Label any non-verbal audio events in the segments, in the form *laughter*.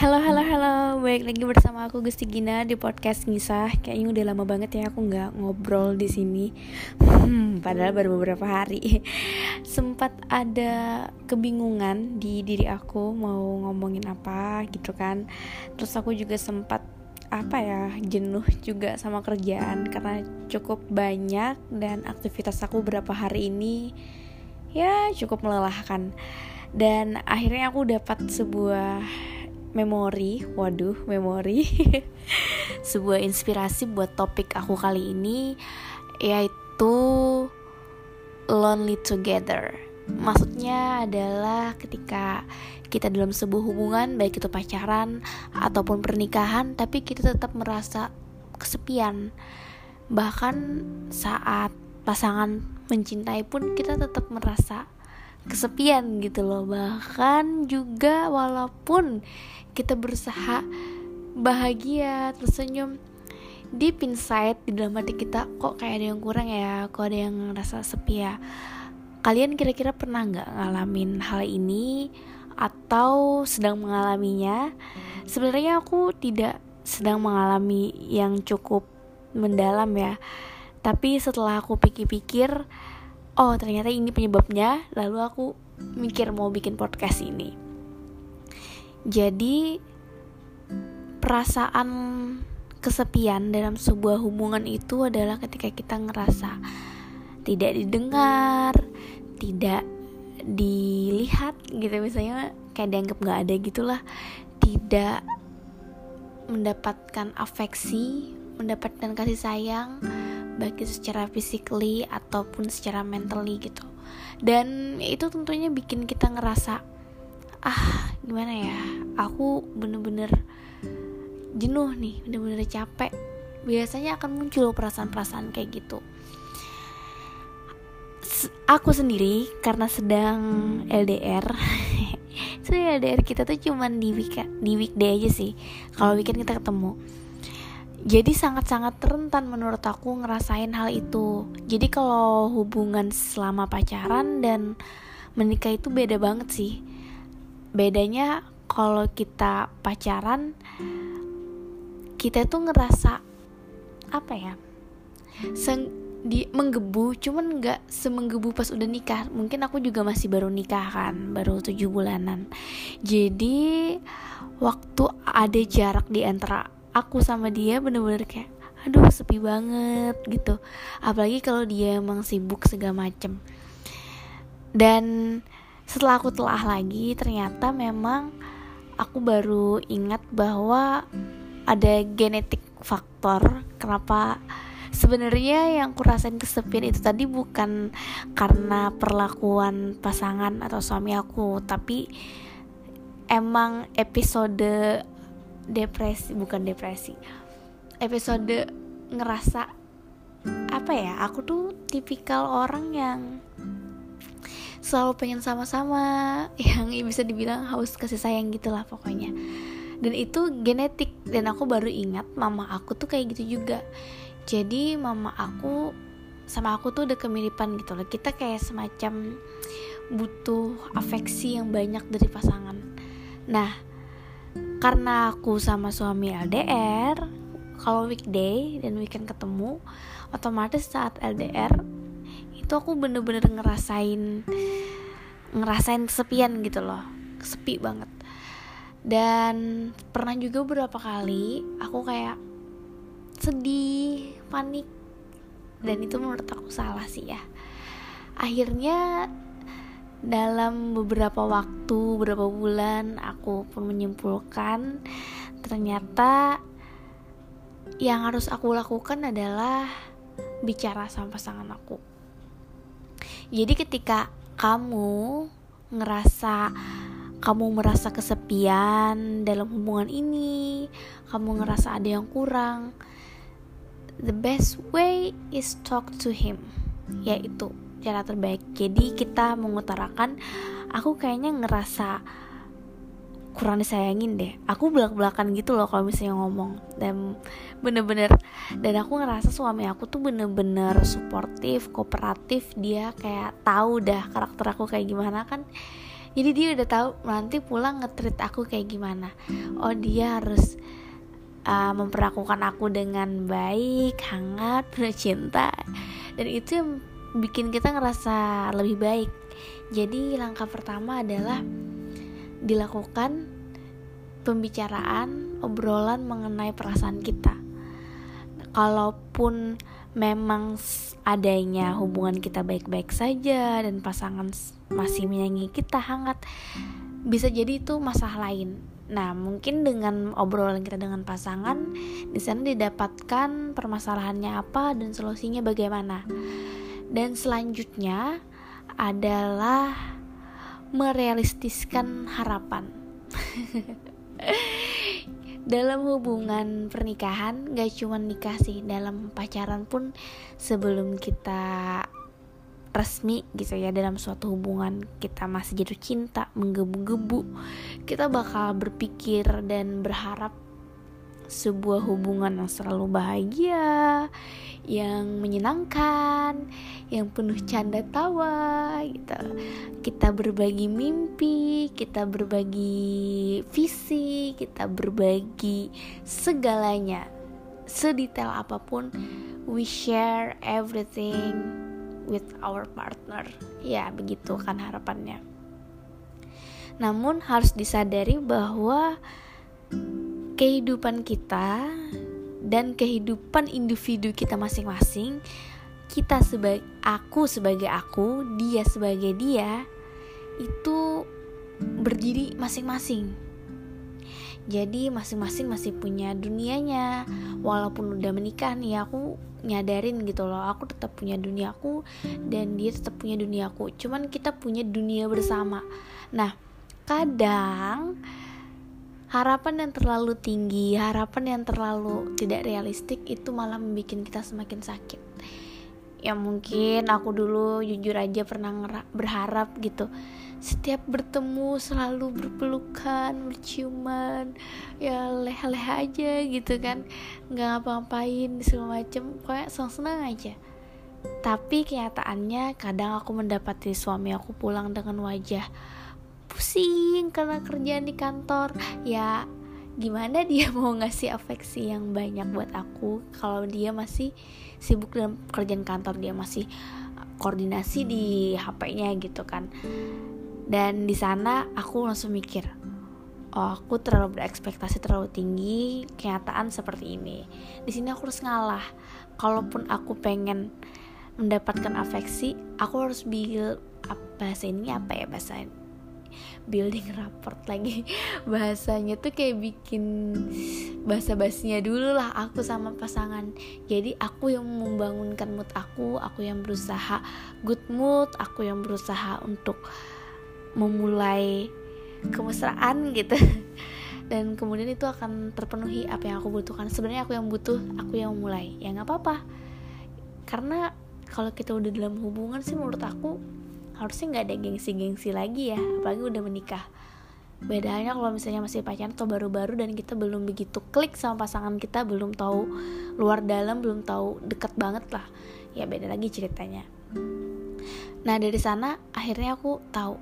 Halo, halo, halo. Baik lagi bersama aku Gusti Gina di podcast Ngisah. Kayaknya udah lama banget ya aku nggak ngobrol di sini. Hmm, padahal baru beberapa hari. *laughs* Sempat ada kebingungan di diri aku mau ngomongin apa gitu kan. Terus aku juga sempat apa ya jenuh juga sama kerjaan karena cukup banyak dan aktivitas aku beberapa hari ini ya cukup melelahkan dan akhirnya aku dapat sebuah memori, waduh, memori. *laughs* Sebuah inspirasi buat topik aku kali ini yaitu lonely together. Maksudnya adalah ketika kita dalam sebuah hubungan baik itu pacaran ataupun pernikahan tapi kita tetap merasa kesepian. Bahkan saat pasangan mencintai pun kita tetap merasa kesepian gitu loh. Bahkan juga walaupun kita berusaha bahagia tersenyum deep inside di dalam hati kita kok kayak ada yang kurang ya? Kok ada yang ngerasa sepi ya? Kalian kira-kira pernah nggak ngalamin hal ini atau sedang mengalaminya? Sebenarnya aku tidak sedang mengalami yang cukup mendalam ya. Tapi setelah aku pikir-pikir oh ternyata ini penyebabnya. Lalu aku mikir mau bikin podcast ini. Jadi perasaan kesepian dalam sebuah hubungan itu adalah ketika kita ngerasa tidak didengar, tidak dilihat gitu. Misalnya kayak dianggap nggak ada gitulah, tidak mendapatkan afeksi, mendapatkan kasih sayang baik secara physically ataupun secara mentally gitu. Dan itu tentunya bikin kita ngerasa ah gimana ya? Aku bener-bener jenuh nih bener-bener capek. Biasanya akan muncul perasaan-perasaan kayak gitu. Aku sendiri karena sedang LDR so LDR kita tuh cuman di week di weekday aja sih. Kalau weekend kita ketemu jadi sangat-sangat rentan menurut aku ngerasain hal itu. Jadi kalau hubungan selama pacaran dan menikah itu beda banget sih. Bedanya kalau kita pacaran kita tuh ngerasa apa ya Seng, di menggebu cuman nggak semenggebu pas udah nikah. Mungkin aku juga masih baru nikah kan baru tujuh bulanan. Jadi waktu ada jarak di antara aku sama dia bener-bener kayak aduh sepi banget gitu. Apalagi kalau dia emang sibuk segala macem. Dan setelah aku telah lagi ternyata memang aku baru ingat bahwa ada genetik faktor. Kenapa? Sebenarnya yang kurasain kesepian itu tadi bukan karena perlakuan pasangan atau suami aku tapi emang episode depresi bukan depresi. Episode ngerasa apa ya aku tuh tipikal orang yang selalu pengen sama-sama *laughs* yang bisa dibilang haus kasih sayang gitulah pokoknya. Dan itu genetik dan aku baru ingat mama aku tuh kayak gitu juga. Jadi mama aku sama aku tuh udah kemiripan gitu loh. Kita kayak semacam butuh afeksi yang banyak dari pasangan. Nah karena aku sama suami LDR kalau weekday dan weekend ketemu otomatis saat LDR itu aku bener-bener ngerasain ngerasain kesepian gitu loh. Sepi banget. Dan pernah juga beberapa kali aku kayak sedih panik. Dan itu menurut aku salah sih ya. Akhirnya dalam beberapa waktu beberapa bulan aku pun menyimpulkan ternyata yang harus aku lakukan adalah bicara sama pasangan aku. Jadi ketika kamu ngerasa kamu merasa kesepian dalam hubungan ini, kamu ngerasa ada yang kurang, the best way is talk to him, yaitu cara terbaik. Jadi kita mengutarakan, aku kayaknya ngerasa kurang disayangin deh. Aku belak belakan gitu loh kalau misalnya ngomong. Dan bener-bener dan aku ngerasa suami aku tuh bener-bener suportif kooperatif. Dia kayak tahu dah karakter aku kayak gimana kan. Jadi dia udah tahu nanti pulang ngetrit aku kayak gimana. Oh dia harus uh, memperlakukan aku dengan baik hangat penuh cinta. Dan itu yang bikin kita ngerasa lebih baik. Jadi langkah pertama adalah dilakukan pembicaraan obrolan mengenai perasaan kita. Kalaupun memang adanya hubungan kita baik-baik saja dan pasangan masih menyanyi kita hangat bisa jadi itu masalah lain. Nah, mungkin dengan obrolan kita dengan pasangan, di sana didapatkan permasalahannya apa dan solusinya bagaimana. Dan selanjutnya adalah merealistiskan harapan. *laughs* dalam hubungan pernikahan gak cuma nikah sih dalam pacaran pun sebelum kita resmi gitu ya dalam suatu hubungan kita masih jatuh cinta menggebu-gebu kita bakal berpikir dan berharap sebuah hubungan yang selalu bahagia, yang menyenangkan, yang penuh canda tawa gitu. Kita berbagi mimpi, kita berbagi visi, kita berbagi segalanya. Sedetail apa pun, we share everything with our partner. Ya, begitu kan harapannya. Namun harus disadari bahwa kehidupan kita dan kehidupan individu kita masing-masing kita sebagai aku sebagai aku dia sebagai dia itu berdiri masing-masing. Jadi masing-masing masih punya dunianya. Walaupun udah menikah nih aku nyadarin gitu loh aku tetap punya duniaku dan dia tetap punya duniaku cuman kita punya dunia bersama. Nah kadang harapan yang terlalu tinggi, harapan yang terlalu tidak realistik itu malah membuat kita semakin sakit. Ya mungkin aku dulu jujur aja pernah berharap gitu setiap bertemu selalu berpelukan, berciuman, ya leh-leh aja gitu kan, nggak ngapa-ngapain segala macem, kayak senang-senang aja. Tapi kenyataannya kadang aku mendapati suami aku pulang dengan wajah pusing karena kerjaan di kantor. Ya gimana dia *laughs* mau ngasih afeksi yang banyak buat aku kalau dia masih sibuk dalam kerjaan kantor dia masih koordinasi di HP-nya gitu kan. Dan di sana aku langsung mikir oh aku terlalu berekspektasi terlalu tinggi kenyataan seperti ini. Di sini aku harus ngalah. Kalaupun aku pengen mendapatkan afeksi aku harus bil bahasa ini apa ya bahasa building *laughs* rapport lagi. Bahasanya tuh kayak bikin bahasa basinya dulu lah aku sama pasangan. Jadi aku yang membangunkan mood aku aku yang berusaha good mood aku yang berusaha untuk memulai kemesraan gitu. *laughs* Dan kemudian itu akan terpenuhi apa yang aku butuhkan. Sebenarnya aku yang butuh aku yang mulai. Ya nggak apa-apa. Karena kalau kita udah dalam hubungan sih menurut aku harusnya nggak ada gengsi-gengsi lagi ya apalagi udah menikah. Bedanya kalau misalnya masih pacaran atau baru-baru dan kita belum begitu klik sama pasangan kita belum tahu luar dalam belum tahu deket banget lah. Ya beda lagi ceritanya. Nah dari sana akhirnya aku tahu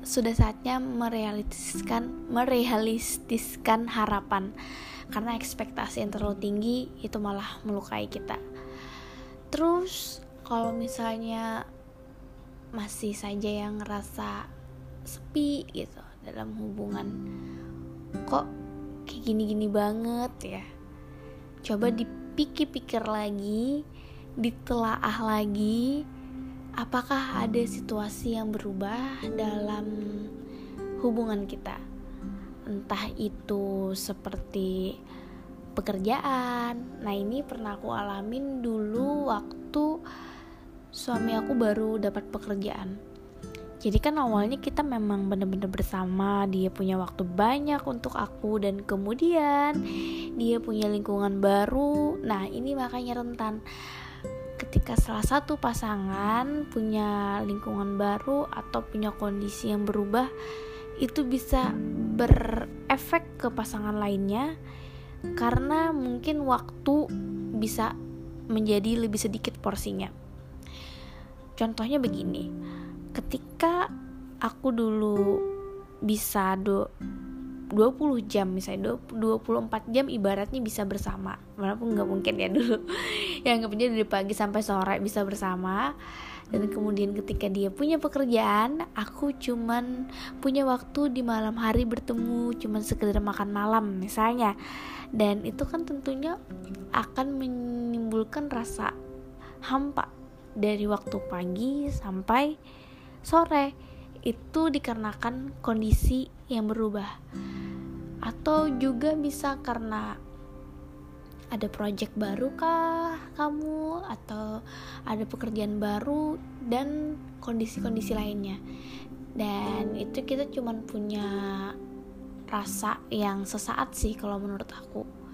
sudah saatnya merealistiskan merealistiskan harapan. Karena ekspektasi yang terlalu tinggi itu malah melukai kita. Terus kalau misalnya masih saja yang ngerasa sepi gitu dalam hubungan. Kok kayak gini-gini banget ya? Coba dipikir-pikir lagi ditelaah lagi apakah ada situasi yang berubah dalam hubungan kita? Entah itu seperti pekerjaan. Nah ini pernah aku alamin dulu waktu suami aku baru dapat pekerjaan. Jadi kan awalnya kita memang bener-bener bersama, dia punya waktu banyak untuk aku dan kemudian dia punya lingkungan baru. Nah, ini makanya rentan ketika salah satu pasangan punya lingkungan baru atau punya kondisi yang berubah itu bisa berefek ke pasangan lainnya karena mungkin waktu bisa menjadi lebih sedikit porsinya. Contohnya begini, ketika aku dulu bisa do 20 jam misalnya 24 jam ibaratnya bisa bersama. Walaupun nggak mungkin ya dulu. *laughs* Yang nggak dari pagi sampai sore bisa bersama. Dan kemudian ketika dia punya pekerjaan aku cuman punya waktu di malam hari bertemu cuman sekedar makan malam misalnya. Dan itu kan tentunya akan menimbulkan rasa hampa dari waktu pagi sampai sore itu dikarenakan kondisi yang berubah. Atau juga bisa karena ada project baru kah kamu atau ada pekerjaan baru dan kondisi-kondisi lainnya. Dan itu kita cuma punya rasa yang sesaat sih kalau menurut aku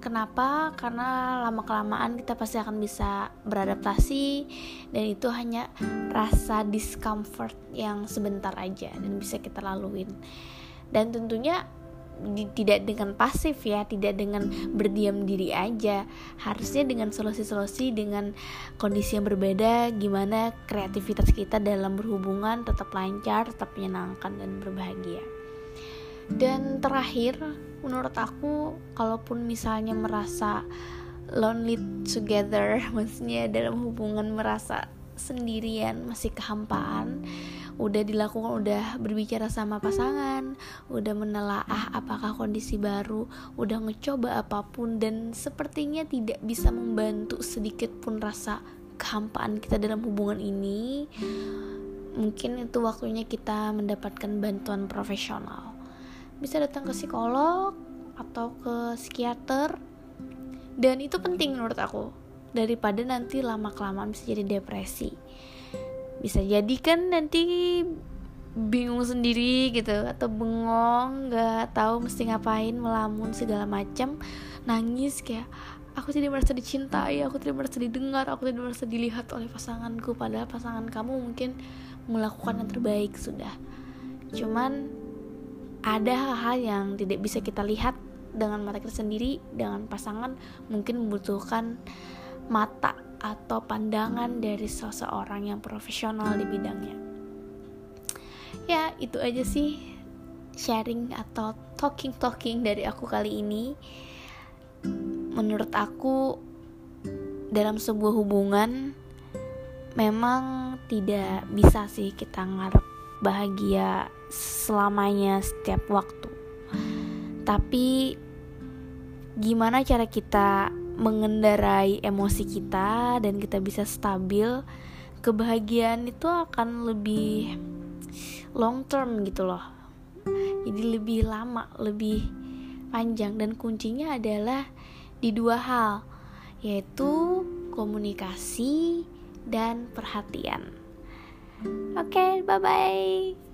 Kenapa? Karena lama-kelamaan kita pasti akan bisa beradaptasi dan itu hanya rasa discomfort yang sebentar aja dan bisa kita laluin. Dan tentunya tidak dengan pasif ya, tidak dengan berdiam diri aja. Harusnya dengan solusi-solusi dengan kondisi yang berbeda gimana kreativitas kita dalam berhubungan tetap lancar, tetap menyenangkan dan berbahagia. Dan terakhir, menurut aku kalaupun misalnya merasa lonely together *laughs* maksudnya dalam hubungan merasa sendirian masih kehampaan udah dilakukan udah berbicara sama pasangan udah menelaah apakah kondisi baru udah ngecoba apa pun dan sepertinya tidak bisa membantu sedikit pun rasa kehampaan kita dalam hubungan ini mungkin itu waktunya kita mendapatkan bantuan profesional bisa datang ke psikolog atau ke psikiater. Dan itu penting menurut aku daripada nanti lama kelamaan bisa jadi depresi. Bisa jadi kan nanti bingung sendiri gitu atau bengong nggak tahu mesti ngapain melamun segala macam nangis kayak aku tidak merasa dicintai aku tidak merasa didengar aku tidak merasa dilihat oleh pasanganku padahal pasangan kamu mungkin melakukan yang terbaik sudah. Cuman ada hal-hal yang tidak bisa kita lihat dengan mata kita sendiri dengan pasangan mungkin membutuhkan mata atau pandangan dari seseorang yang profesional di bidangnya. Ya itu aja sih sharing atau talking talking dari aku kali ini. Menurut aku dalam sebuah hubungan memang tidak bisa sih kita ngarep bahagia selamanya setiap waktu. Tapi gimana cara kita mengendarai emosi kita dan kita bisa stabil, kebahagiaan itu akan lebih long term gitu loh. Jadi lebih lama, lebih panjang dan kuncinya adalah di dua hal, yaitu komunikasi dan perhatian. Oke, okay, bye bye.